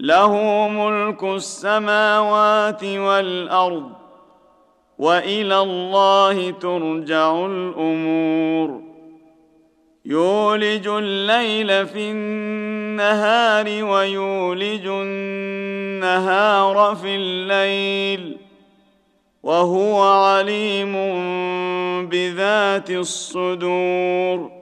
له ملك السماوات والأرض وإلى الله ترجع الأمور. يولج الليل في النهار ويولج النهار في الليل وهو عليم بذات الصدور.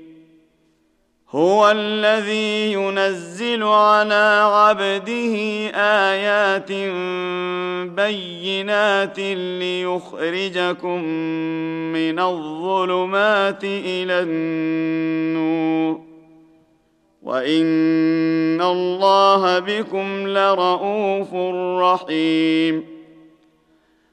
هو الذي ينزل على عبده آيات بينات ليخرجكم من الظلمات إلى النور. وإن الله بكم لرءوف رحيم.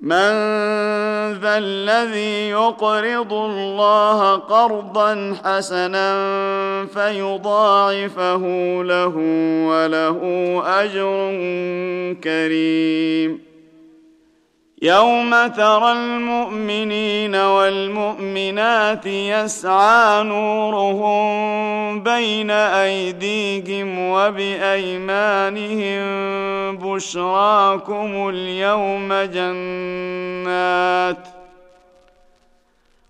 من ذا الذي يقرض الله قرضا حسنا فيضاعفه له وله أجر كريم. يوم ترى المؤمنين والمؤمنات يسعى نورهم بين ايديهم وبايمانهم بشراكم اليوم جنات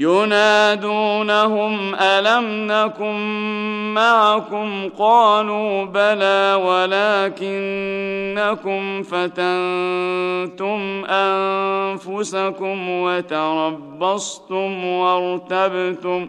ينادونهم ألم نكن معكم؟ قالوا بلى ولكنكم فتنتم أنفسكم وتربصتم وارتبتم.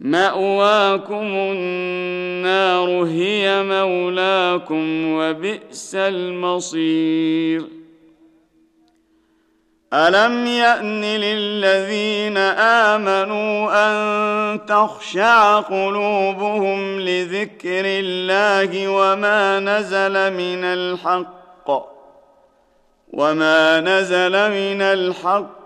مأواكم النار هي مولاكم وبئس المصير. ألم يأن للذين آمنوا أن تخشع قلوبهم لذكر الله وما نزل من الحق؟ وما نزل من الحق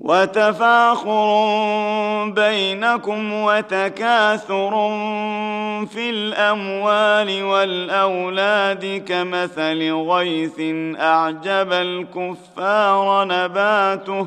وتفاخر بينكم وتكاثر في الأموال والأولاد كمثل غيث أعجب الكفار نباته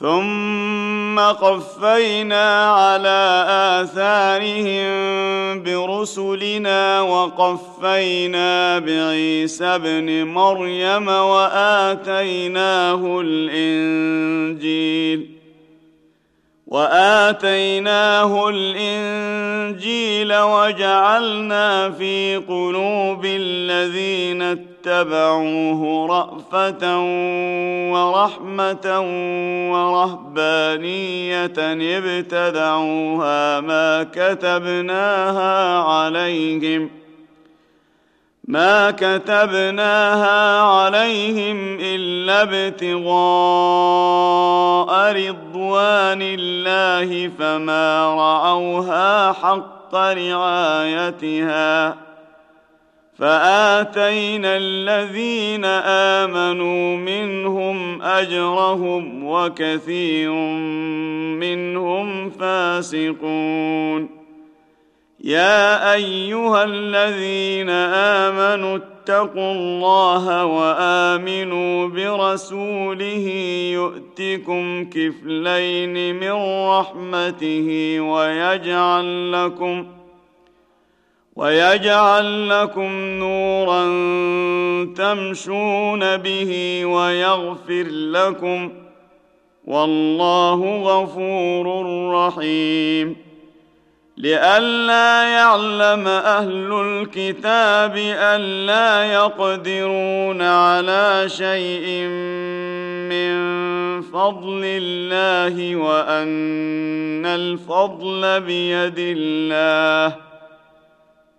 ثم قفينا على آثارهم برسلنا وقفينا بعيسى ابن مريم وآتيناه الإنجيل وآتيناه الإنجيل وجعلنا في قلوب الذين اتبعوه رأفة ورحمة ورهبانية ابتدعوها ما كتبناها عليهم ما كتبناها عليهم إلا ابتغاء رضوان الله فما رعوها حق رعايتها فآتينا الذين آمنوا منهم أجرهم وكثير منهم فاسقون. يا أيها الذين آمنوا اتقوا الله وآمنوا برسوله يؤتكم كفلين من رحمته ويجعل لكم ويجعل لكم نورا تمشون به ويغفر لكم والله غفور رحيم. لئلا يعلم أهل الكتاب الا يقدرون على شيء من فضل الله وأن الفضل بيد الله.